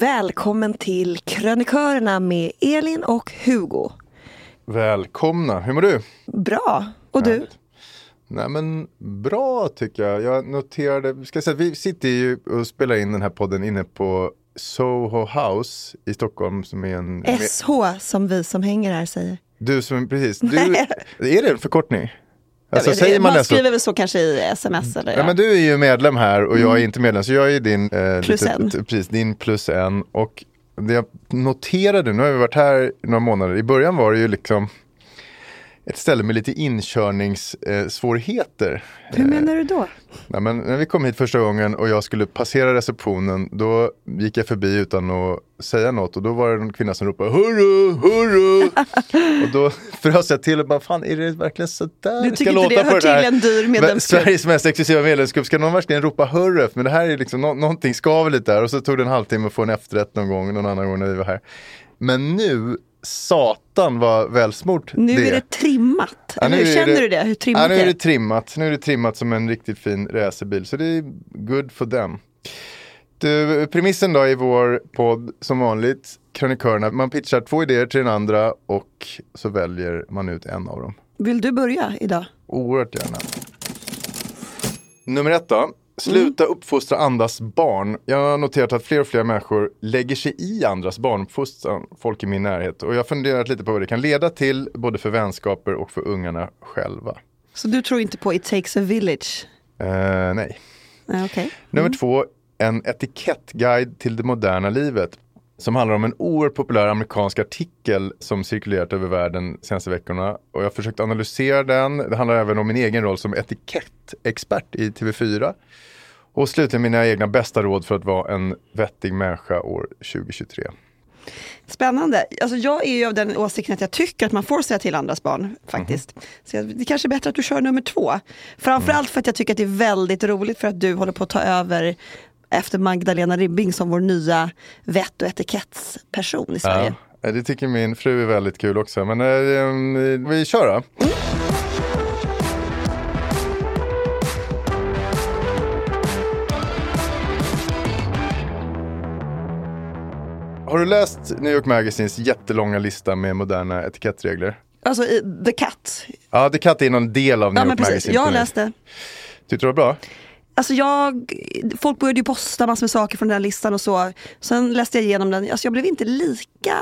Välkommen till Krönikörerna med Elin och Hugo. Välkomna, hur mår du? Bra. Och du? Härligt. Nej men bra tycker jag. Jag noterade, ska jag säga, vi sitter ju och spelar in den här podden inne på Soho House i Stockholm som är en... SH som vi som hänger här säger. Du som, precis, du, är det en förkortning? Alltså, vet, säger man man skriver väl så kanske i sms eller? Ja, men du är ju medlem här och jag är inte medlem så jag är din, eh, Mm. Plus lite, en. precis, din plus en. Och det jag noterade, nu har vi varit här några månader, i början var det ju liksom ett ställe med lite inkörningssvårigheter. Hur menar du då? Nej, men när vi kom hit första gången och jag skulle passera receptionen då gick jag förbi utan att säga något och då var det en kvinna som ropade hurra, hurra. och då frös jag till och bara fan är det verkligen sådär Du det tycker ska inte det låta hör det här? till en dyr medlemsklubb? Sveriges mest exklusiva medlemsklubb, ska någon verkligen ropa hurra? Men det här är liksom, nå- någonting skaver lite där och så tog det en halvtimme att få en efterrätt någon gång, någon annan gång när vi var här. Men nu, satan vad välsmort Nu det är det trimmat. Ja, nu är Känner det- du det? Hur trimmat ja, nu är det är? trimmat. Nu är det trimmat som en riktigt fin racerbil. Så det är good for them. Du, premissen då i vår podd som vanligt, krönikörerna. Man pitchar två idéer till den andra och så väljer man ut en av dem. Vill du börja idag? Oerhört gärna. Nummer ett då. Sluta uppfostra andras barn. Jag har noterat att fler och fler människor lägger sig i andras barnuppfostran, folk i min närhet. Och jag har funderat lite på vad det kan leda till, både för vänskaper och för ungarna själva. Så du tror inte på It takes a village? Eh, nej. Nej, okej. Nummer två, en etikettguide till det moderna livet. Som handlar om en oerhört populär amerikansk artikel som cirkulerat över världen de senaste veckorna. Och jag har försökt analysera den. Det handlar även om min egen roll som etikettexpert i TV4. Och slutligen mina egna bästa råd för att vara en vettig människa år 2023. Spännande. Alltså jag är ju av den åsikten att jag tycker att man får säga till andras barn faktiskt. Så jag, det kanske är bättre att du kör nummer två. Framförallt för att jag tycker att det är väldigt roligt för att du håller på att ta över efter Magdalena Ribbing som vår nya vett och etikettsperson i Sverige. Ja, det tycker min fru är väldigt kul också. Men eh, vi kör då. Har du läst New York Magazines jättelånga lista med moderna etikettregler? Alltså The Cut. Ja, kan inte är någon del av New Ja York Magazine. jag har läst det. Tyckte du det var bra? Alltså jag, folk började ju posta massor med saker från den här listan och så. Sen läste jag igenom den, alltså jag blev inte lika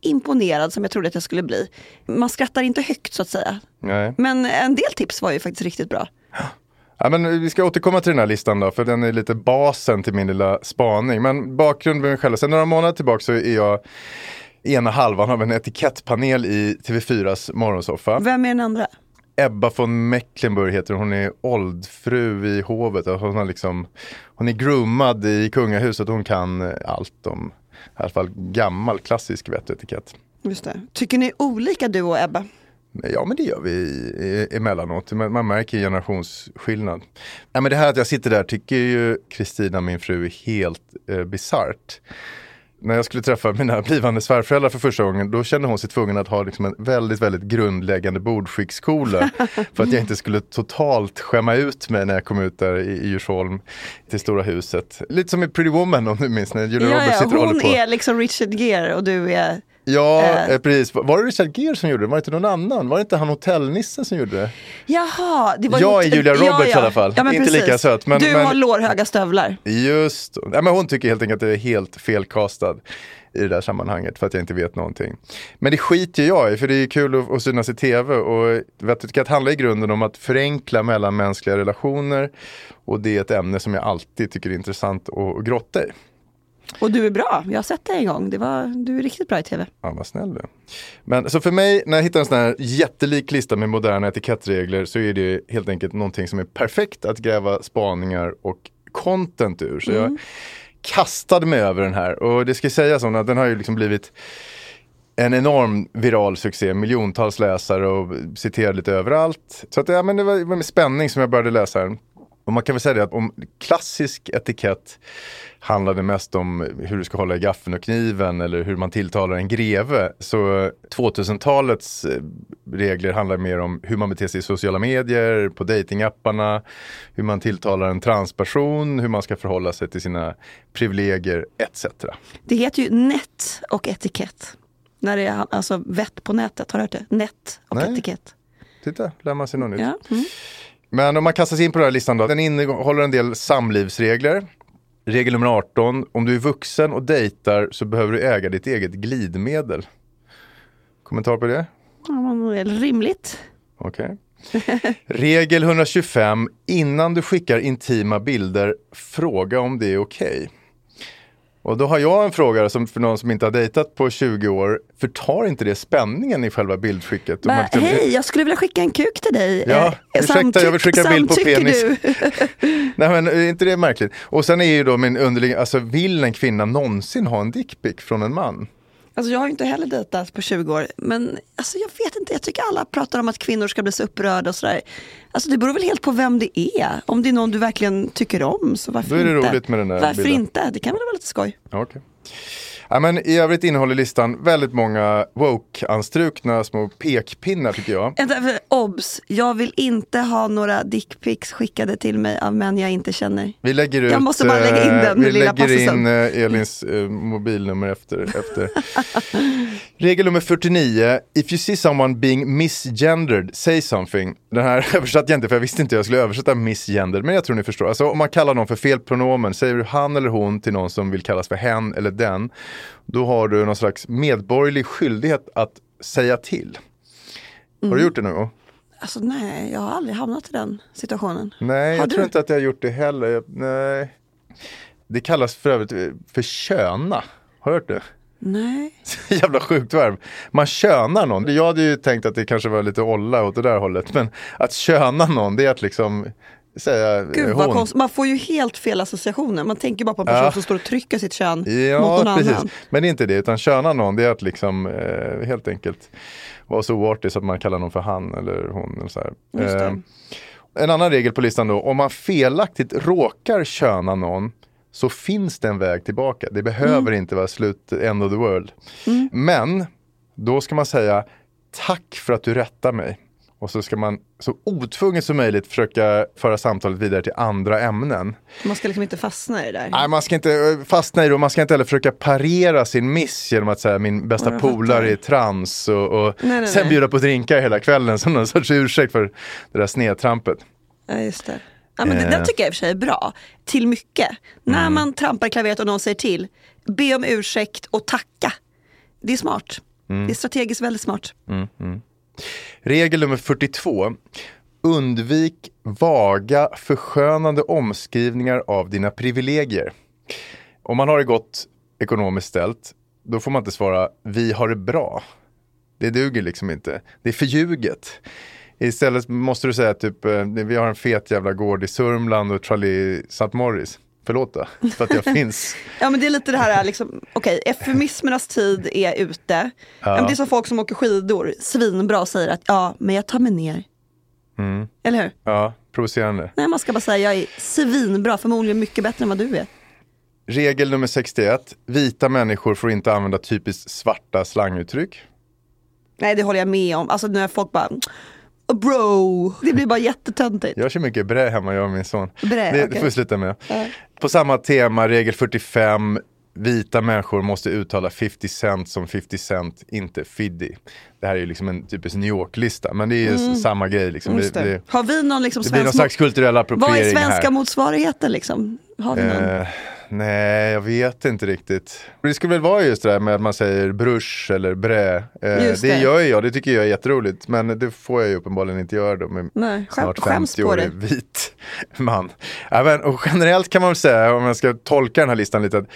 imponerad som jag trodde att jag skulle bli. Man skrattar inte högt så att säga. Nej. Men en del tips var ju faktiskt riktigt bra. Ja, men vi ska återkomma till den här listan då, för den är lite basen till min lilla spaning. Men bakgrund med mig själv. Sen några månader tillbaka så är jag ena halvan av en etikettpanel i TV4s morgonsoffa. Vem är den andra? Ebba von Mecklenburg heter hon. Hon är oldfru i hovet. Alltså Hon, har liksom, hon är groomad i kungahuset. Hon kan allt om i alla fall gammal klassisk vett och etikett. Just det. Tycker ni olika du och Ebba? Ja men det gör vi emellanåt. Man märker generationsskillnad. Nej, men det här att jag sitter där tycker ju Kristina, min fru, är helt eh, bisarrt. När jag skulle träffa mina blivande svärföräldrar för första gången, då kände hon sig tvungen att ha liksom en väldigt, väldigt grundläggande bordskicksskola. för att jag inte skulle totalt skämma ut mig när jag kom ut där i, i Djursholm till Stora huset. Lite som i Pretty Woman om du minns när Julia Ja, Roberts ja, sitter hon håller på. är liksom Richard Gere och du är... Ja, Eh. eh, precis. Var det Richard Gere som gjorde det? Var det inte någon annan? Var det inte han hotellnissen som gjorde det? Jaha, det var Jag är Julia ja, Roberts ja. i alla fall. Ja, Inte precis. lika söt, men- du men- har lårhöga stövlar. Just ja, men Hon tycker helt enkelt att jag är helt felkastad i det där sammanhanget för att jag inte vet någonting. Men det skiter jag i för det är kul att, att synas i tv och Vettukat handlar i grunden om att förenkla mellanmänskliga relationer och det är ett ämne som jag alltid tycker är intressant att grotta i. Och du är bra, jag har sett dig en gång. Det var, du är riktigt bra i tv. Ja, vad snäll du. Men så för mig, när jag hittar en sån här jättelik lista med moderna etikettregler så är det helt enkelt någonting som är perfekt att gräva spaningar och content ur. Så jag kastade mig över den här och det ska sägas om att den har ju liksom blivit en enorm viral succé, miljontals läsare och citerad lite överallt. Så att, ja, men det var det var med spänning som jag började läsa den. Och man kan väl säga det att om klassisk etikett handlade mest om hur du ska hålla i gaffeln och kniven eller hur man tilltalar en greve. Så 2000-talets eh, regler handlar mer om hur man beter sig i sociala medier, på datingapparna, hur man tilltalar en transperson, hur man ska förhålla sig till sina privilegier etc. Det heter ju nät och etikett. När det är alltså vett på nätet, har du hört det? Nät och Nej. etikett. Titta, lär man sig något nytt. Ja. Mm. Men om man kastar sig in på den här listan då. Den innehåller en del samlivsregler. Regel nummer 18. Om du är vuxen och dejtar så behöver du äga ditt eget glidmedel. Kommentar på det? Ja, men det är rimligt. Okej. Regel 125. Innan du skickar intima bilder, fråga om det är okej. Och då har jag en fråga som för någon som inte har dejtat på 20 år. Förtar inte det spänningen i själva bildskicket? Om man Hej, jag skulle vilja skicka en kuk till dig. Ja, Eh, ursäkta, jag vill skicka en bild på penis. Nej men är inte det märkligt? Och sen är ju då min underliggande, alltså vill en kvinna någonsin ha en dickpic från en man? Alltså jag har ju inte heller dejtat på 20 år, men alltså jag vet inte, jag tycker alla pratar om att kvinnor ska bli så upprörda och sådär. Alltså det beror väl helt på vem det är. Om det är någon du verkligen tycker om, så varför Då är det inte? roligt med den där Varför bilden. inte? Det kan väl vara lite skoj. Ja, Okej. Ja, men I övrigt innehåller listan väldigt många woke-anstrukna små pekpinnar tycker jag. Obs! Jag vill inte ha några dickpics skickade till mig av män jag inte känner. Vi lägger ut, Jag måste bara lägga in eh, den vi lilla lägger passusen. in eh, Elins eh, mobilnummer efter. efter. Regel nummer 49. If you see someone being misgendered, say something. Den här översatte jag inte för jag visste inte hur jag skulle översätta misgendered. Men jag tror ni förstår. Alltså om man kallar någon för fel pronomen, säger du han eller hon till någon som vill kallas för hen eller den. Då har du någon slags medborgerlig skyldighet att säga till. Har Mm. du gjort det nu? Alltså nej, jag har aldrig hamnat i den situationen. Nej, Har jag du? tror inte att jag har gjort det heller. Jag, nej. Det kallas för övrigt för köna. Har du hört det? Nej. Jävla sjukt verb. Man könar någon. Jag hade ju tänkt att det kanske var lite olla åt det där hållet. Men att köna någon, det är att liksom säga Gud eh, vad hon. konstigt. Man får ju helt fel associationer. Man tänker bara på en person Ja. som står och trycker sitt kön mot Ja, någon precis. annan. Men det är inte det, utan köna någon, det är att liksom eh, helt enkelt vara så oartig så att man kallar någon för han eller hon. Eller så. Eh, en annan regel på listan då, om man felaktigt råkar köna någon så finns det en väg tillbaka. Det behöver Mm. inte vara slut, end of the world. Men då ska man säga tack för att du rättar mig. Och så ska man så otvunget som möjligt försöka föra samtalet vidare till andra ämnen. Man ska liksom inte fastna i det där. Nej, man ska inte eh, fastna i det och man ska inte heller försöka parera sin miss genom att säga min bästa polare är trans och, och Nej, nej, sen nej. bjuda på drinkar hela kvällen som någon sorts ursäkt för det där snedtrampet. Ja, just det. Ja, men det, Eh. den tycker jag i och för sig är bra. Till mycket. Mm. När man trampar klaveret och någon säger till, be om ursäkt och tacka. Det är smart. Mm. Det är strategiskt väldigt smart. Regel nummer 42. Undvik vaga förskönande omskrivningar av dina privilegier. Om man har det gott ekonomiskt ställt, då får man inte svara vi har det bra. Det duger liksom inte. Det är förljuget. Istället måste du säga typ eh, vi har en fet jävla gård i Sörmland och Charlie St. Morris. Förlåt då, för att jag finns. Ja men det är lite det här, liksom, okej, eufemismernas tid är ute. Ja. det är som folk som åker skidor, svinbra säger att ja, men jag tar mig ner. Mm. Eller hur? Ja, provocerande. Nej, man ska bara säga jag är svinbra, förmodligen mycket bättre än vad du är. Regel nummer 61. Vita människor får inte använda typiskt svarta slanguttryck. Nej, det håller jag med om. Alltså när folk bara bro, det blir bara jättetöntigt. Jag kör mycket brä hemma, jag och min son. Brä, det, okay. får vi sluta med. Äh. På samma tema, regel 45. Vita människor måste uttala 50 cent som 50 cent, inte fiddy. Det här är ju liksom en typisk New York-lista, men det är mm. samma grej. Liksom. Det, det, Har vi någon liksom det blir någon slags kulturell appropriering här. Vad är svenska här. motsvarigheten liksom? Har vi någon? Eh, Nej, jag vet inte riktigt. Det skulle väl vara just det där med att man säger brush eller brä. Eh, det. det gör jag, det tycker jag är jätteroligt. Men det får jag ju uppenbarligen inte göra då med Nej, snart 50-årig vit man. Även, och generellt kan man säga, om jag ska tolka den här listan lite, att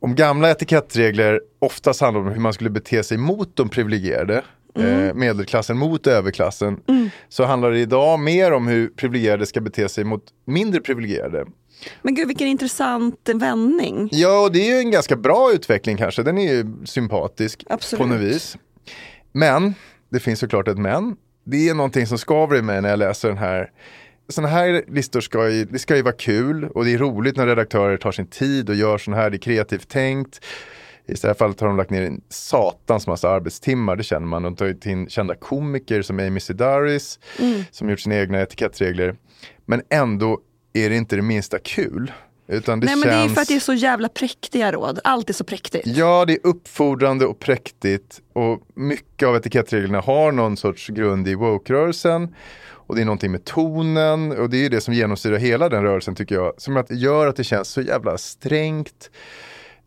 om gamla etikettregler oftast handlar om hur man skulle bete sig mot de privilegierade, mm. eh, medelklassen mot överklassen, mm. så handlar det idag mer om hur privilegierade ska bete sig mot mindre privilegierade. Men gud vilken intressant vändning. Ja, det är ju en ganska bra utveckling kanske. Den är ju sympatisk Absolut. på något vis. Men, det finns såklart ett men. Det är någonting som skaver i mig när jag läser den här. Sådana här listor ska ju, det ska ju vara kul och det är roligt när redaktörer tar sin tid och gör sådana här, det är kreativt tänkt. I det här fallet har de lagt ner en satans massa arbetstimmar, det känner man. De har tagit in kända komiker som Amy Sedaris, mm. som gjort sina egna etikettregler. Men ändå är det inte det minsta kul. Utan det Nej känns... men det är för att det är så jävla präktiga råd. Allt är så präktigt. Ja, det är uppfordrande och präktigt. Och mycket av etikettreglerna har någon sorts grund i woke-rörelsen. Och det är någonting med tonen och det är det som genomsyrar hela den rörelsen tycker jag. Som att, gör att det känns så jävla strängt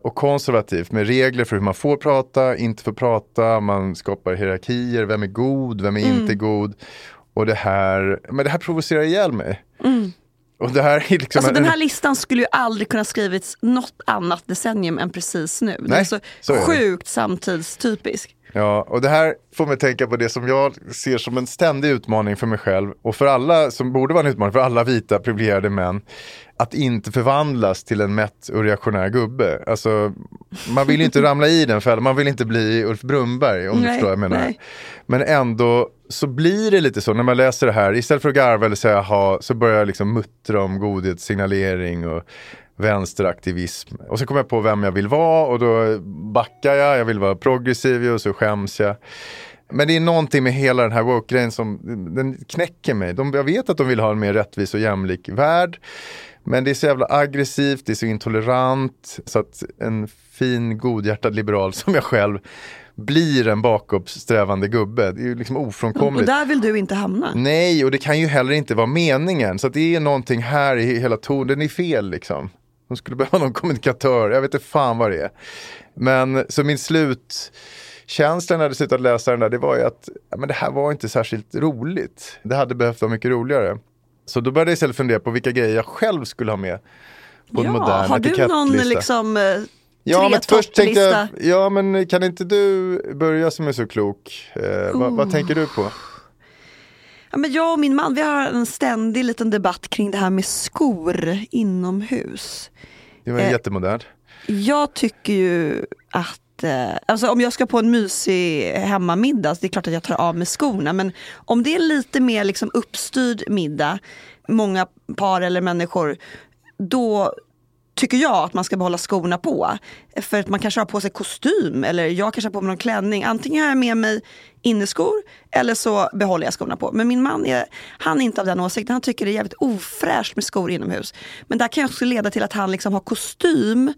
och konservativt med regler för hur man får prata, inte får prata, man skapar hierarkier, vem är god, vem är mm. inte god. Och det här, men det här provocerar ihjäl mig. Mm. Och det här är liksom alltså, den här listan skulle ju aldrig kunna skrivits något annat decennium än precis nu. Nej, den är så, så är sjukt samtidstypisk. Ja, och det här får mig tänka på det som jag ser som en ständig utmaning för mig själv och för alla som borde vara en utmaning för alla vita privilegierade män. Att inte förvandlas till en mätt och reaktionär gubbe. Alltså, man vill inte ramla i den fällan, man vill inte bli Ulf Brunberg om nej, du förstår vad jag menar. Nej. Men ändå så blir det lite så när man läser det här, istället för att garva eller säga ha så börjar jag liksom muttra om godhetssignalering och vänsteraktivism. Och så kommer jag på vem jag vill vara och då backar jag, jag vill vara progressiv och så skäms jag. Men det är någonting med hela den här woke-grejen som den knäcker mig. De, jag vet att de vill ha en mer rättvis och jämlik värld. Men det är så jävla aggressivt, det är så intolerant. Så att en fin, godhjärtad liberal som jag själv blir en bakåtsträvande gubbe. Det är ju liksom ofrånkomligt. Och där vill du inte hamna. Nej, och det kan ju heller inte vara meningen. Så det är någonting här i hela tonen, den är fel liksom. De skulle behöva någon kommunikatör, jag vet inte fan vad det är. Men så min slutkänsla när jag slutat läsa den där, det var ju att ja, men det här var inte särskilt roligt. Det hade behövt vara mycket roligare. Så då började jag istället fundera på vilka grejer jag själv skulle ha med på ja, en modern Har du någon liksom, eh, Ja men först tänkte jag, ja men kan inte du börja som är så klok? Eh, oh. vad, vad, tänker du på? Ja, men jag och min man vi har en ständig liten debatt kring det här med skor inomhus. Det var eh, jättemodernt. Jag tycker ju att eh, Alltså om jag ska på en mysig hemmamiddag, så det är klart att jag tar av mig skorna. Men om det är lite mer liksom uppstyrd middag, många par eller människor, då tycker jag att man ska behålla skorna på. För att man kanske har på sig kostym eller jag kanske har på mig någon klänning. Antingen har jag med mig inneskor eller så behåller jag skorna på. Men min man är, han är inte av den åsikten. Han tycker det är jävligt ofräscht med skor inomhus. Men det kan också leda till att han liksom har kostym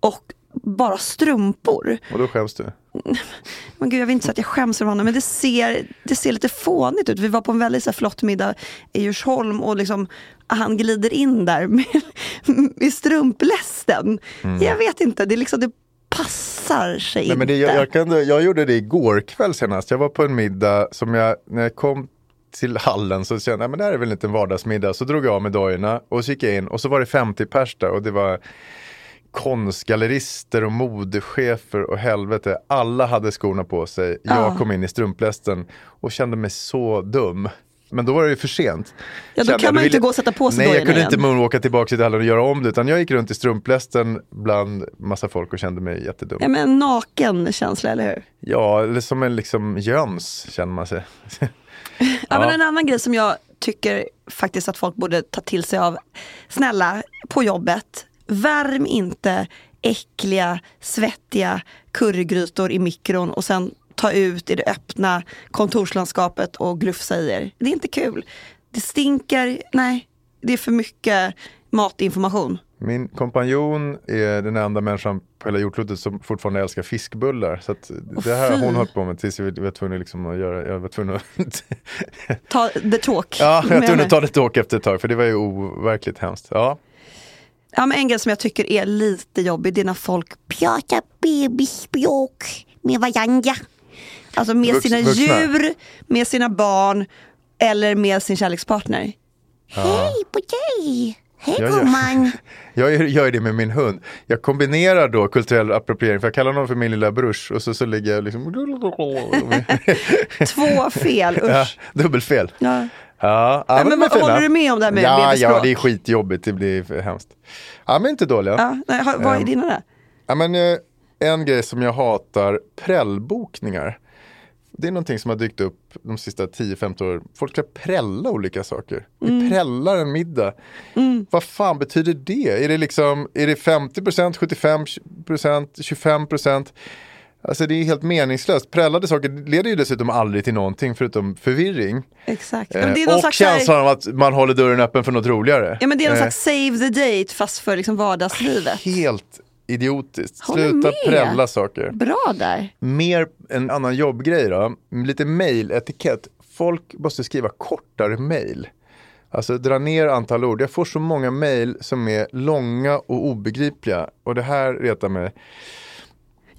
och bara strumpor. Och då skäms du? Men gud, jag vill inte säga att jag skäms för honom, men det ser, det ser lite fånigt ut. Vi var på en väldigt så här, flott middag i Djursholm och liksom, han glider in där med, med strumplästen. Mm. Jag vet inte, det, liksom, det passar sig Nej, inte. Men det, jag, jag, kan, jag gjorde det igår kväll senast. Jag var på en middag som jag, när jag kom till hallen så kände jag, men det här är väl en vardagsmiddag. Så drog jag av mig dojorna och så gick jag in och så var det 50 pers där och det var konstgallerister och modechefer och helvete. Alla hade skorna på sig. Jag kom in i strumplästen och kände mig så dum. Men då var det ju för sent. Ja, då Kände kan man ville- inte gå och sätta på sig Nej, jag kunde igen. inte moonwalka tillbaka till hallen och göra om det. Utan jag gick runt i strumplästen bland massa folk och kände mig jättedum. Ja, men en naken känsla, eller hur? Ja, eller som en liksom jöns känner man sig. Ja, men en annan grej som jag tycker faktiskt att folk borde ta till sig av. Snälla, på jobbet, värm inte äckliga, svettiga currygrytor i mikron och sen ta ut i det öppna kontorslandskapet och grufsa i er. Det är inte kul. Det stinker, nej, det är för mycket matinformation. Min kompanjon är den enda människan på hela jordklotet som fortfarande älskar fiskbullar. Så det här har hon hållit på med tills jag var tvungen liksom att göra, jag var tvungen att Ta the talk. Ja, jag var tvungen att ta lite åk efter ett tag för det var ju overkligt hemskt. Ja, Ja, men en grej som jag tycker är lite jobbig, det är när folk pratar bebisspråk med varandra. Alltså med Vux- sina vuxna. djur, med sina barn eller med sin kärlekspartner. Hej på dig! Hej Ja, ja. gumman! jag gör, gör det med min hund. Jag kombinerar då kulturell appropriering för jag kallar honom för min lilla brush och så, så ligger jag liksom Två fel, ja, usch. dubbelfel. Ja. Ja, ja, men vad- fina. håller du med om det här med ja, bebisspråk? ja, det är skitjobbigt. Det blir hemskt. Ja, men inte dåliga. Ja, nej, vad är Ehm. dina där? Ja, men, eh, en grej som jag hatar, prällbokningar. Det är någonting som har dykt upp de sista 10-15 åren. Folk ska prälla olika saker. Vi Mm. prällar en middag. Vad fan betyder det? Är det, liksom, är det 50%, 75%, 25%? Alltså det är helt meningslöst. Prällade saker leder ju dessutom aldrig till någonting förutom förvirring. Exakt. Eh, Men det är någon och slags så här- känslan av att man håller dörren öppen för något roligare. Ja men det är någon Eh, slags save the date fast för liksom vardagslivet. Helt idiotiskt. Håller Sluta med. prälla saker. Bra där. Mer en annan jobbgrej då, lite mailetikett. Folk måste skriva kortare mail. Alltså dra ner antal ord. Jag får så många mail som är långa och obegripliga. Och det här retar mig.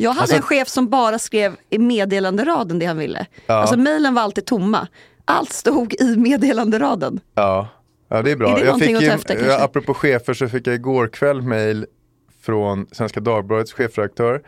Jag hade Alltså- en chef som bara skrev i meddelanderaden det han ville. Alltså mejlen var alltid tomma. Allt stod i meddelanderaden. Ja, ja det är bra. Är det jag fick ju, efter, kanske? apropå chefer så fick jag igår kväll mail från Svenska Dagbladets chefredaktör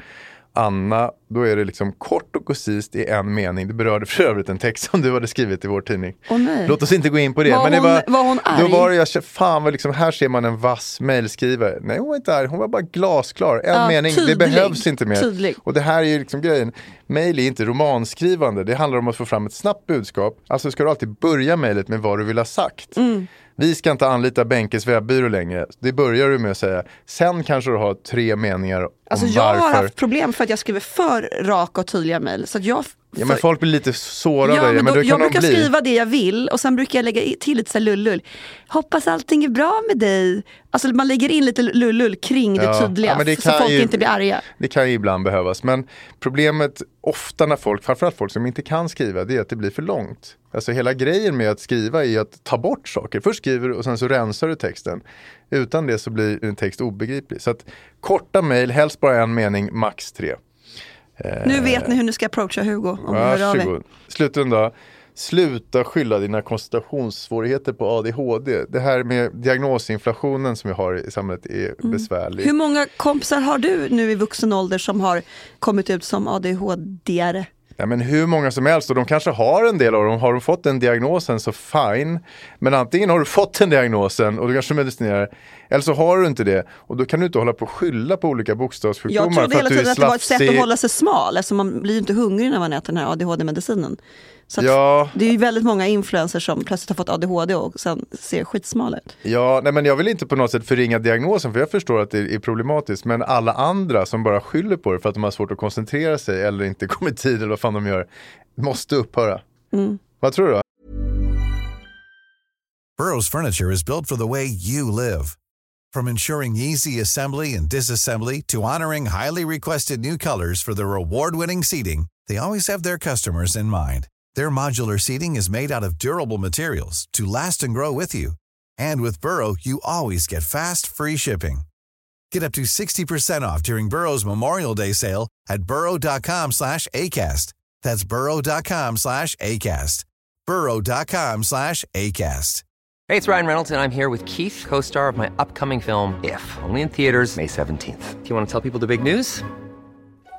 Anna, då är det liksom kort och koncist i en mening. Det berörde för övrigt en text som du hade skrivit i vår tidning. Nej. Låt oss inte gå in på det. Var men det hon- var, var hon arg? Då var det, jag fan vad liksom, här ser man en vass mejlskrivare. Nej hon var inte arg, hon var bara glasklar. En Ja, mening, tydlig. det behövs inte mer. Tydlig. Och det här är ju liksom grejen. Mail är inte romanskrivande, det handlar om att få fram ett snabbt budskap. Alltså ska du alltid börja mejlet med vad du vill ha sagt. Mm. Vi ska inte anlita Benkes webbyrå längre. Det börjar du med att säga. Sen kanske du har tre meningar om Alltså jag varför. har haft problem för att jag skriver för raka och tydliga mejl. Så jag, Ja men folk blir lite sårade. Ja, men men då, då jag de brukar bli. skriva det jag vill och sen brukar jag lägga till lite så här lullull. Hoppas allting är bra med dig. Alltså man lägger in lite lullull kring det Ja, tydliga ja, det så folk ju- inte blir arga. Det kan ju ibland behövas. Men problemet ofta när folk, framförallt folk som inte kan skriva, det är att det blir för långt. Alltså hela grejen med att skriva är att ta bort saker. Först skriver du och sen så rensar du texten. Utan det så blir en text obegriplig. Så att korta mejl, helst bara en mening, max tre. Nu vet ni hur ni ska approacha Hugo om. Varsågod. Slutligen då. Sluta skylla dina koncentrationssvårigheter på ADHD. Det här med diagnosinflationen som vi har i samhället är besvärlig. Mm. Hur många kompisar har du nu i vuxen ålder som har kommit ut som ADHD-are? Ja, men hur många som helst och de kanske har en del av dem. Har de fått den diagnosen så fine. Men antingen har du fått den diagnosen och du kanske medicinerar. Eller så har du inte det. Och då kan du inte hålla på och skylla på olika bokstavssjukdomar. Jag trodde hela att tiden att det var ett sätt att hålla sig smal, alltså man blir ju inte hungrig när man äter den här ADHD-medicinen. Så Ja. Det är ju väldigt många influencers som plötsligt har fått ADHD och sen ser skitsmala ut. Ja, nej, men jag vill inte på något sätt förringa diagnosen för jag förstår att det är problematiskt. Men alla andra som bara skyller på det för att de har svårt att koncentrera sig eller inte kommer i tid eller vad fan de gör. Måste upphöra. Mm. Vad tror du? Burrow's furniture is built for the way you live. From ensuring easy assembly and disassembly to honoring highly requested new colors for their award-winning seating, they always have their customers in mind. Their modular seating is made out of durable materials to last and grow with you. And with Burrow, you always get fast, free shipping. Get up to 60% off during Burrow's Memorial Day sale at burrow.com slash ACAST. That's burrow.com slash ACAST. burrow.com slash ACAST. Hey, it's Ryan Reynolds, and I'm here with Keith, co star of my upcoming film, If, only in theaters, May 17th. Do you want to tell people the big news?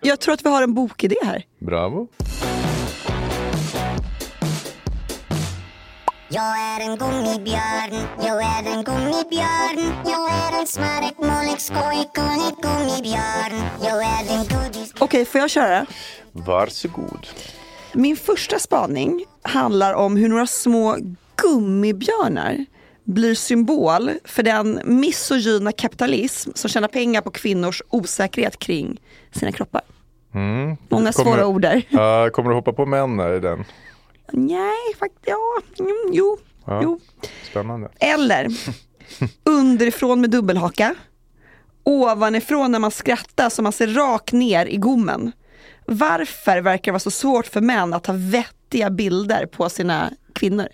Jag tror att vi har en bokidé här. Bravo. Jag är en gummibjörn, jag är en gummibjörn Jag är en smarrig, målig, skojig, kunnig gummibjörn Jag är en godis Okej, får jag köra? Varsågod. Min första spaning handlar om hur några små gummibjörnar blir symbol för den misogyna kapitalism som tjänar pengar på kvinnors osäkerhet kring sina kroppar. Många Kommer- svåra ord där. Ja, kommer du hoppa på män i den? Nej, faktiskt, ja, mm, jo, Ja. jo. Spännande. Eller underifrån med dubbelhaka. Ovanifrån när man skrattar så man ser rakt ner i gommen. Varför verkar det vara så svårt för män att ha vettiga bilder på sina kvinnor?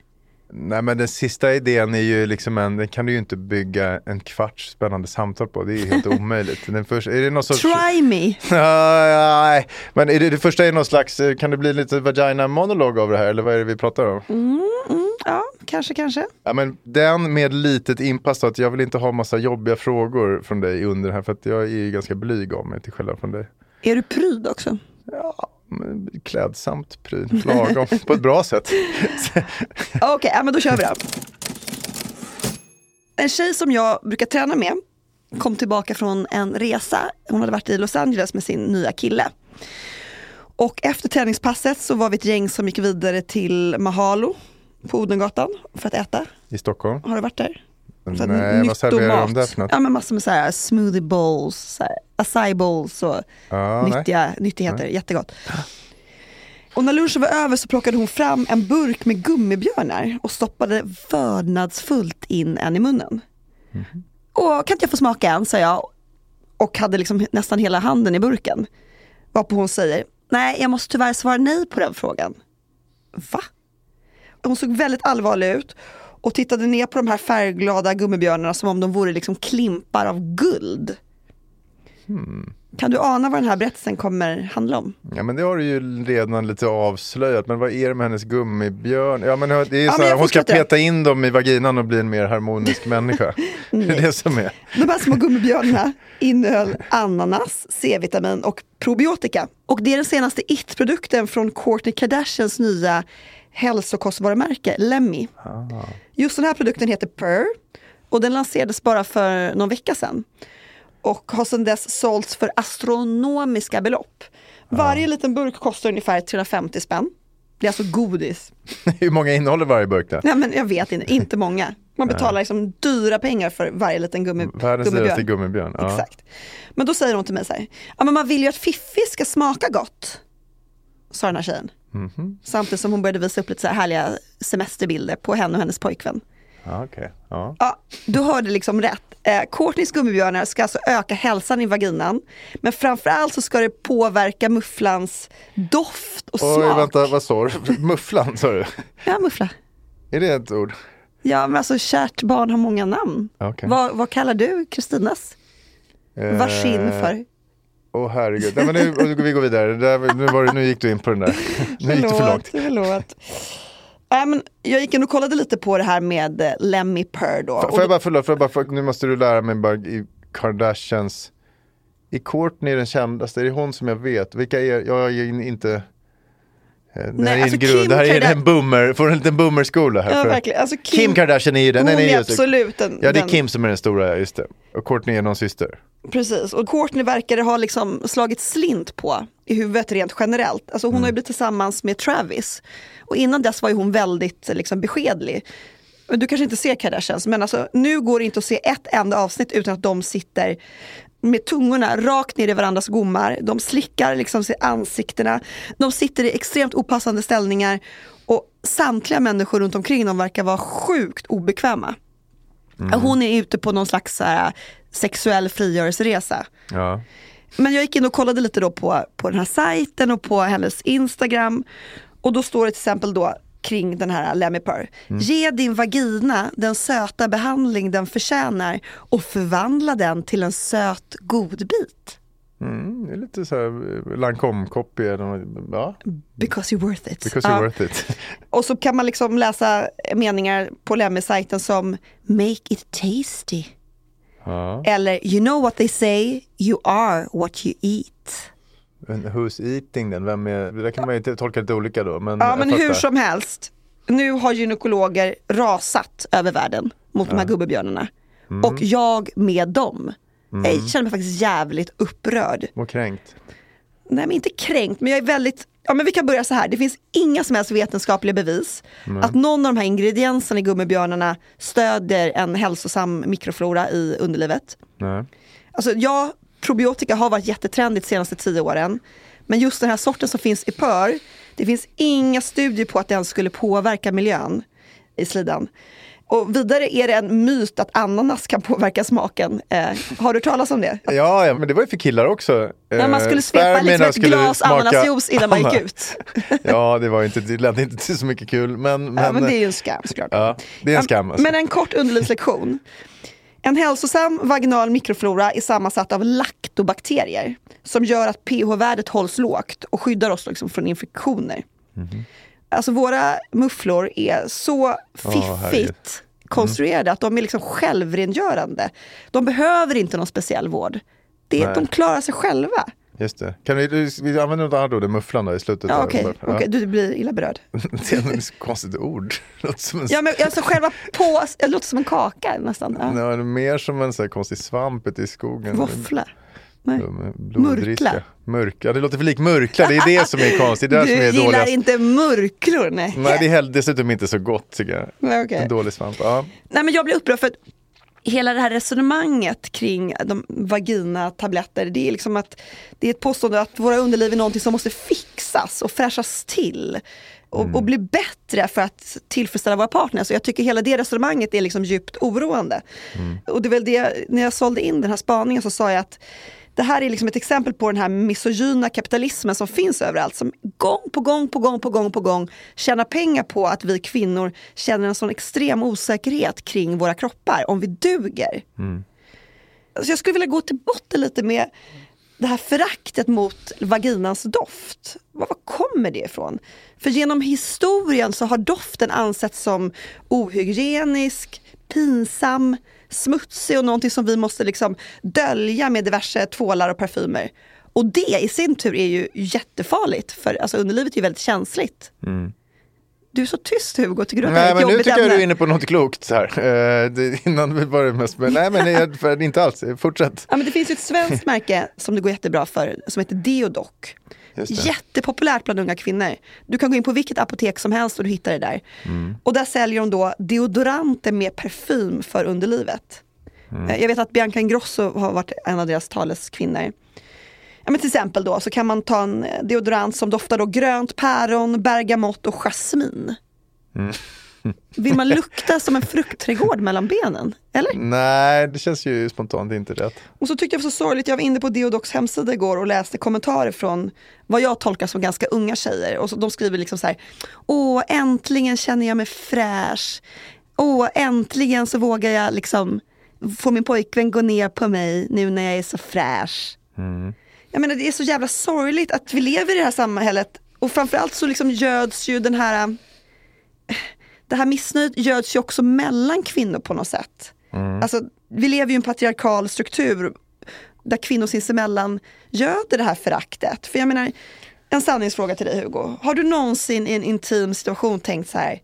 Nej men den sista idén är ju liksom en, den kan du ju inte bygga en kvarts spännande samtal på. Det är ju helt omöjligt. Den första, är det någon sorts... Try me! Nej, men är det, det första är någon slags, eh, kan det bli lite vagina monolog av det här eller vad är det vi pratar om? Ja, kanske, kanske. Ja, men den med litet inpass att jag vill inte ha massa jobbiga frågor från dig under här för att jag är ju ganska blyg av mig till skillnad från dig. Är du pryd också? Men Klädsamt pryd, lagom, på ett bra sätt. Okej, ja, men då kör vi då. En tjej som jag brukar träna med kom tillbaka från en resa. Hon hade varit i Los Angeles med sin nya kille. Och efter träningspasset så var vi ett gäng som gick vidare till Mahalo på Odengatan för att äta. I Stockholm. Har du varit där? Så Nej, vad serverar de där för något? Ja men massor med så här smoothie bowls, så här acai bowls och nej. nyttiga, nyttigheter. Jättegott. Och när lunchen var över så plockade hon fram en burk med gummibjörnar och stoppade vördnadsfullt in en i munnen. Mhm. Och kan inte jag få smaka en, sa jag. Och hade liksom nästan hela handen i burken. Varpå hon säger, nej jag måste tyvärr svara nej på den frågan. Va? Hon såg väldigt allvarlig ut och tittade ner på de här färgglada gummibjörnarna som om de vore liksom klimpar av guld. Kan du ana vad den här berättelsen kommer handla om? Ja men det har du ju redan lite avslöjat, men vad är det med hennes gummibjörn? Ja men det är Ja, så men här, hon ska peta in dem i vaginan och bli en mer harmonisk människa. det är det som är. De här små gummibjörnarna innehöll ananas, C-vitamin och probiotika. Och det är den senaste it-produkten från Kourtney Kardashians nya hälsokostvarumärke Lemmy. Just den här produkten heter Purr och den lanserades bara för någon vecka sedan. Och har sedan dess sålts för astronomiska belopp. Varje liten burk kostar ungefär 350 spänn. Det är alltså godis. Hur många innehåller varje burk där? Nej men jag vet inte, inte många. Man betalar liksom dyra pengar för varje liten gummi, Världens gummibjörn. dyraste gummibjörn. Ja. Exakt. Men då säger hon till mig så här, ja men man vill ju att fiffi ska smaka gott. Sa den här tjejen. Mhm. Samtidigt som hon började visa upp lite så här härliga semesterbilder på henne och hennes pojkvän. Ja, okej. ja. Ja, du hörde liksom rätt. Eh, Courtneys gummibjörnar ska alltså öka hälsan i vaginan. Men framförallt så ska det påverka mufflans doft och Oj, smak. vänta, vad sa du? Mufflan sa du? Ja, muffla. Är det ett ord? Ja, men alltså kärt barn har många namn. Okej. Vad, vad kallar du Kristinas Eh, varsin för? Åh herregud. Nej, men nu, vi går vidare. Där, nu, var nu gick du in på den där. Nu gick du för långt. Förlåt. Nej, men jag gick in och kollade lite på det här med eh, Lemmy Purr då. Får jag bara, förlåt, får jag bara, för, nu måste du lära mig bara i Kardashians. Är Courtney den kändaste? Är det hon som jag vet? Vilka är, jag är in- inte... eh, Det här Nej, är alltså en grund, Kim det här är en boomer, får en liten boomerskola här. Ja, för- verkligen. Alltså, Kim, Kardashian är ju den. Hon är absolut den. Ja det är Kim som är den stora, just det. Och Courtney är någon syster. Precis, och Courtney verkar ha liksom slagit slint på i huvudet rent generellt. Alltså hon har ju blivit tillsammans med Travis. Och innan dess var ju hon väldigt liksom, beskedlig. Du kanske inte ser Kardashians, men alltså, nu går det inte att se ett enda avsnitt utan att de sitter med tungorna rakt ner i varandras gommar. De slickar liksom sig ansiktena. De sitter i extremt opassande ställningar. Och samtliga människor runt omkring dem verkar vara sjukt obekväma. Hon är ute på någon slags här, sexuell frigörelseresa. Ja. Men jag gick in och kollade lite då på, på den här sajten och på hennes Instagram. Och då står det till exempel då kring den här Lemmiper. Mm. Ge din vagina den söta behandling den förtjänar och förvandla den till en söt godbit. Mm, det är lite så här eh, Lancome-copy. Ja, Because you're worth it. because Ja. you're worth it. Och så kan man liksom läsa meningar på Lemmy-sajten som Make it tasty. Ja. Eller You know what they say, you are what you eat. Men who's eating den? Vem är, det där kan man ju tolka lite olika då. Men Ja men hur som helst. Nu har gynekologer rasat över världen mot de här gubbebjörnarna. Mm. Och jag med dem. Jag känner mig faktiskt jävligt upprörd. Och kränkt. Nej men inte kränkt men jag är väldigt, ja men vi kan börja så här. Det finns inga som helst vetenskapliga bevis att någon av de här ingredienserna i gummibjörnarna stödjer en hälsosam mikroflora i underlivet. Nej. Alltså ja, probiotika har varit jättetrendigt de senaste tio åren. Men just den här sorten som finns i pör, det finns inga studier på att den skulle påverka miljön i slidan. Och vidare är det en myt att ananas kan påverka smaken. Eh, har du talas om det? Ja, men det var ju för killar också. När man Eh, skulle svepa liksom ett glas ananasjuice innan man gick ut. Ja, det var inte, det lät inte till så mycket kul. Men, men, ja, men det är ju en skam såklart. ja, det är en skam. Alltså. Men en kort underlivslektion. En hälsosam vaginal mikroflora är sammansatt av laktobakterier som gör att pH-värdet hålls lågt och skyddar oss liksom från infektioner. Mhm. Alltså våra mufflor är så fiffigt konstruerade att de är liksom självrengörande. De behöver inte någon speciell vård. Det, Nej. de klarar sig själva. Just det. Kan vi, vi använder något annat ord än mufflan då i slutet? Ja, Ja. Okej, du blir illa berörd. Det är ett konstigt ord. Låter som en, Ja, men alltså själva på, det låter som en kaka nästan. Ja. är mer som en så här konstig svamp ute i skogen. Våffla. Nej. Murkla. Mörkla. Det låter för lik mörkla. Det är det som är konstigt. Det är Du som är gillar dåligast. inte murklor? Nej. Nej, det är dessutom inte så gott tycker jag. Nej, okej. En dålig svamp. Ja. Nej men jag blir upprörd för hela det här resonemanget kring de vagina-tabletter, det är liksom att det är ett påstående att våra underliv är någonting som måste fixas och fräschas till. Och, och bli bättre för att tillfredsställa våra partners. Och jag tycker hela det resonemanget är liksom djupt oroande. Och det är väl det, när jag sålde in den här spaningen så sa jag att det här är liksom ett exempel på den här misogyna kapitalismen som finns överallt. Som gång på gång på gång på gång på gång tjänar pengar på att vi kvinnor känner en sån extrem osäkerhet kring våra kroppar, om vi duger. Alltså jag skulle vilja gå till botten lite med det här föraktet mot vaginans doft. Var, var kommer det ifrån? För genom historien så har doften ansetts som ohygienisk, pinsam, smutsig och någonting som vi måste liksom dölja med diverse tvålar och parfymer. Och det i sin tur är ju jättefarligt, för alltså underlivet är ju väldigt känsligt. Mm. Du är så tyst Hugo, tycker du att det Nej, här är ett men nu tycker jag du är inne på något klokt. Så här. Eh, det, innan var det mest, men nej men det, för, inte alls. Fortsätt. Ja, men det finns ett svenskt märke som det går jättebra för som heter Deodoc. Det. Jättepopulärt bland unga kvinnor. Du kan gå in på vilket apotek som helst och du hittar det där. Mm. Och där säljer de då deodoranter med parfym för underlivet. Mm. Eh, Jag vet att Bianca Ingrosso har varit en av deras taleskvinnor. Ja, men till exempel då så kan man ta en eh, deodorant som doftar då grönt päron, bergamott och jasmin. Mm. Vill man lukta som en fruktträdgård mellan benen? Eller? Nej, det känns ju spontant inte rätt. Och så tyckte jag det var så sorgligt, jag var inne på Deodocs hemsida igår och läste kommentarer från vad jag tolkar som ganska unga tjejer. Och så, de skriver liksom så här, åh äntligen känner jag mig fräsch. Åh äntligen så vågar jag liksom få min pojkvän gå ner på mig nu när jag är så fräsch. Jag menar det är så jävla sorgligt att vi lever i det här samhället och framförallt så liksom göds ju den här det här missnöjet göds ju också mellan kvinnor på något sätt. Alltså, vi lever ju i en patriarkal struktur där kvinnor sinsemellan göder det här föraktet. För jag menar, en sanningsfråga till dig Hugo. Har du någonsin i en intim situation tänkt så här,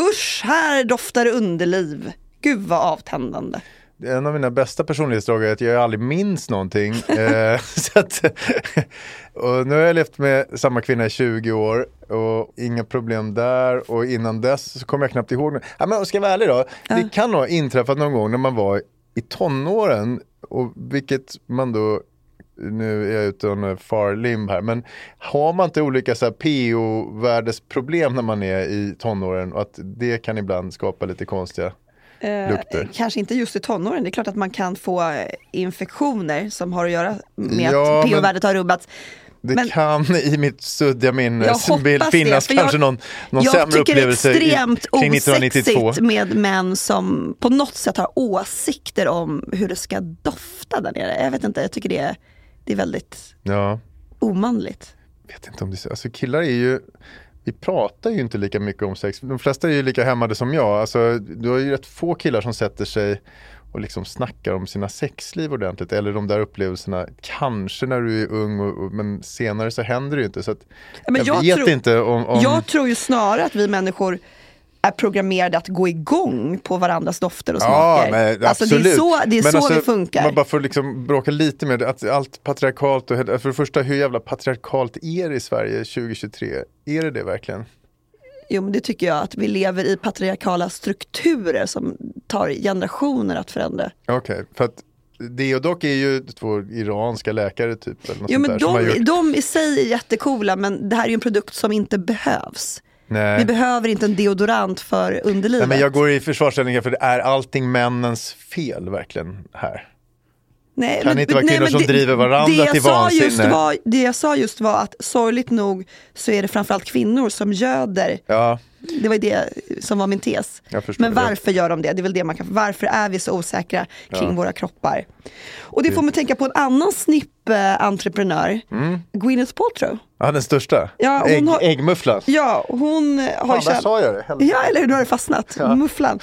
usch, här doftar underliv. Gud vad avtändande. En av mina bästa personlighetsdrag är att jag aldrig minns någonting. Eh, så att, och nu har jag levt med samma kvinna i 20 år och inga problem där. Och innan dess så kommer jag knappt ihåg. Ja, men ska jag vara ärlig då, det kan ha inträffat någon gång när man var i tonåren. Och vilket man då, nu är jag ute on far limb här, men har man inte olika PO-värdesproblem när man är i tonåren och att det kan ibland skapa lite konstiga lukter. Kanske inte just i tonåren, det är klart att man kan få eh, infektioner som har att göra med Ja, att pH-värdet har rubbats. Det Men- kan i mitt suddiga minne Jag hoppas vill finnas det, kanske jag- någon, någon jag sämre tycker det är upplevelse i- extremt kring 1992. osexigt med män som på något sätt har åsikter om hur det ska dofta där nere. Jag vet inte, jag tycker det är, det är väldigt Ja, omanligt. vet inte om det är så. Alltså killar är ju, vi pratar ju inte lika mycket om sex. De flesta är ju lika hämmade som jag. Alltså, du har ju rätt få killar som sätter sig och liksom snackar om sina sexliv ordentligt. Eller de där upplevelserna, kanske när du är ung, och, och, men senare så händer det ju inte. Så att, men jag, jag vet tror- inte om... om Jag tror ju snarare att vi människor är programmerade att gå igång på varandras dofter och Ja, smaker. men alltså det är så, det är Men så alltså, det funkar. Man bara får liksom bråka lite med att allt patriarkalt och för det första hur jävla patriarkalt är det i Sverige 2023? Är det det verkligen? Jo men det tycker jag, att vi lever i patriarkala strukturer som tar generationer att förändra. Okej, för att Deodoc är ju två iranska läkare typ. Eller något Jo men de, gjort, de i sig är jättecoola men det här är ju en produkt som inte behövs. Nej. Vi behöver inte en deodorant för underlivet. nej, men jag går i försvarsställning för det är allting männens fel verkligen här. Nej, Kan det inte vara killar men som driver varandra det till vansinne? var, Det jag sa just var att sorgligt nog så är det framförallt kvinnor som göder. Ja, Det var det som var min tes. Men det. varför gör de det? Det är väl det man kan, varför är vi så osäkra kring våra kroppar? Och det får mig tänka på en annan snipp-entreprenör, Gwyneth Paltrow. ja den största. Ja, hon Ägg, har- Äggmufflan. Ja, hon har Fan, ju tjänat- sa jag det. Helvete. Ja, eller hur? Nu har det fastnat. Mufflan.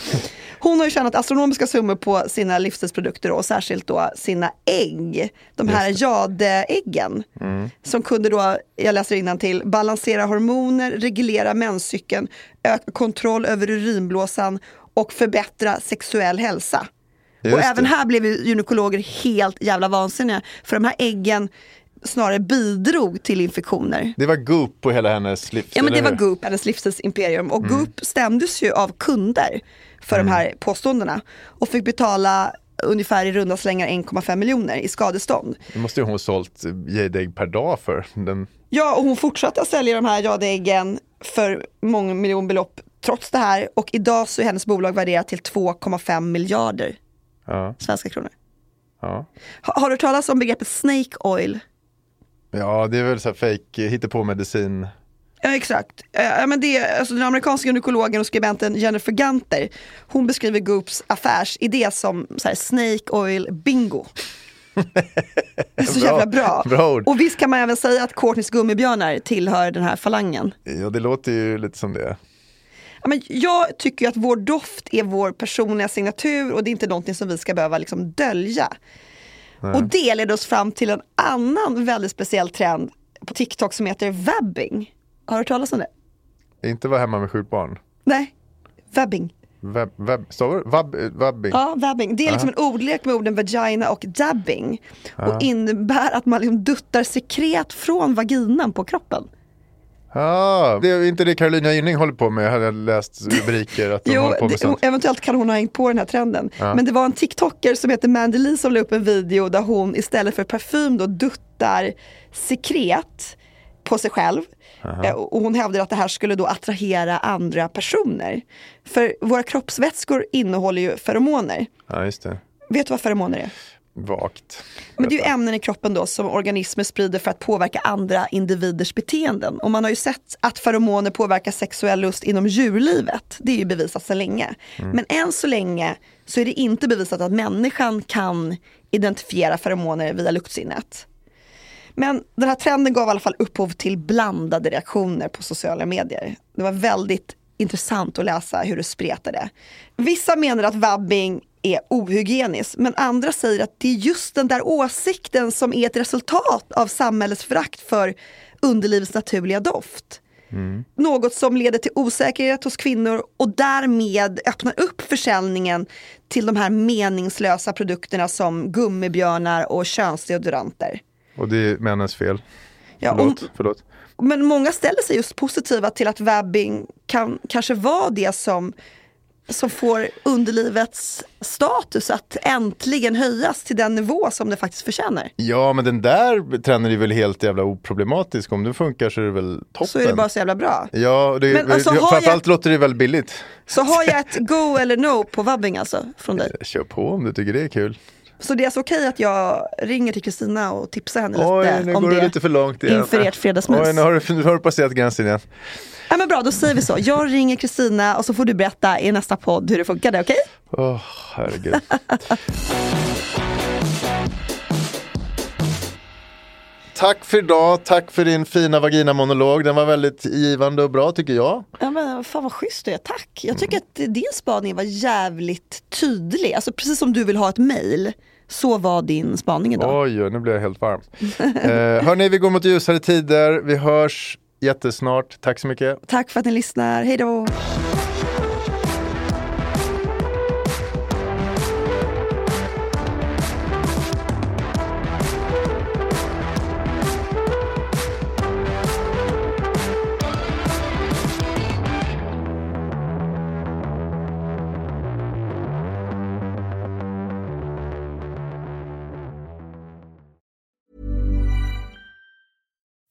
Hon har ju tjänat astronomiska summor på sina livsstilsprodukter och särskilt då sina ägg. De här jadeäggen. Som kunde då, jag läser till balansera hormoner, reglera menscykeln, öka kontroll över urinblåsan och förbättra sexuell hälsa. Just och även det. här blev ju gynekologer helt jävla vansinniga. För de här äggen snarare bidrog till infektioner. Det var Goop på hela hennes livs, Ja men det var? Goop, hennes livsstilsimperium. Och Mm. Goop stämdes ju av kunder för de här påståendena. Och fick betala ungefär i runda slängar 1,5 miljoner i skadestånd. Det måste ju hon ha sålt jadägg per dag för. Den, Ja och hon fortsatte att sälja de här jadeäggen för många miljonbelopp trots det här. Och idag så är hennes bolag värderat till 2,5 miljarder ja, svenska kronor. ja. Ha, har du talas om begreppet snake oil? ja, det är väl så här fake hittepå medicin. Ja exakt. Ja, men det, alltså den amerikanska gynekologen och skribenten Jennifer Gunter, hon beskriver Goops affärsidé som så här, snake oil bingo. Det är så Bra. jävla bra. Bra ord. Och visst kan man även säga att Courtneys gummibjörnar tillhör den här falangen. Ja, det låter ju lite som det. Men jag tycker att vår doft är vår personliga signatur och det är inte någonting som vi ska behöva liksom dölja. Och det leder oss fram till en annan väldigt speciell trend på TikTok som heter vabbing. Har du hört talas om det? Inte vara hemma med sjukt barn. Nej, vabbing. Web, web, stavar? Vab, vabbing? Ja, vabbing. Det är liksom en ordlek med orden vagina och dabbing. Och innebär att man liksom duttar sekret från vaginan på kroppen. Ah, det är inte det Carolina Gynning håller på med, hade jag läst rubriker att de Jo, håller på med sånt. eventuellt kan hon ha hängt på den här trenden. Men det var en TikToker som heter Mandy Lee som la upp en video där hon istället för parfym då duttar sekret på sig själv. Eh, Och hon hävdar att det här skulle då attrahera andra personer. För våra kroppsvätskor innehåller ju feromoner. Ja, just det. Vet du vad feromoner är? Vagt. Men det är ju ämnen i kroppen då som organismer sprider för att påverka andra individers beteenden. Och man har ju sett att feromoner påverkar sexuell lust inom djurlivet. Det är ju bevisat sedan länge. Men än så länge så är det inte bevisat att människan kan identifiera feromoner via luktsinnet. Men den här trenden gav i alla fall upphov till blandade reaktioner på sociala medier. Det var väldigt intressant att läsa hur det spretade. Vissa menar att vabbing är ohygieniskt, men andra säger att det är just den där åsikten som är ett resultat av samhällets förakt för underlivets naturliga doft. Något som leder till osäkerhet hos kvinnor och därmed öppnar upp försäljningen till de här meningslösa produkterna som gummibjörnar och könsdeodoranter. Och det är männens fel. Ja, Förlåt. om- förlåt. Men många ställer sig just positiva till att vabbing kan kanske vara det som så får underlivets status att äntligen höjas till den nivå som det faktiskt förtjänar. Ja, men den där trenden är väl helt jävla oproblematisk. Om det funkar så är det väl toppen. Så är det bara så jävla bra. Ja, det, Men alltså, har framförallt jag- låter det väldigt billigt. Så har jag ett go eller no på vabbing alltså från dig. Kör på om du tycker det är kul. Så det är alltså okej att jag ringer till Kristina och tipsar henne Oj, lite nu om går det det lite för långt igen. inför ert fredagsmys. Oj, nu har du, nu har du passerat gränsen igen. Ja, men bra, då säger vi så. Jag ringer Kristina och så får du berätta i nästa podd hur det funkade, okej? Åh, herregud. Tack för idag, tack för din fina vaginamonolog. Den var väldigt givande och bra tycker jag. Ja men fan vad schysst du är, tack. Jag tycker att din spaning var jävligt tydlig. Alltså precis som du vill ha ett mail, så var din spaning idag. Oj, nu blir jag helt varm. eh, hörni, vi går mot ljusare tider. Vi hörs jättesnart. Tack så mycket. Tack för att ni lyssnar, hej då!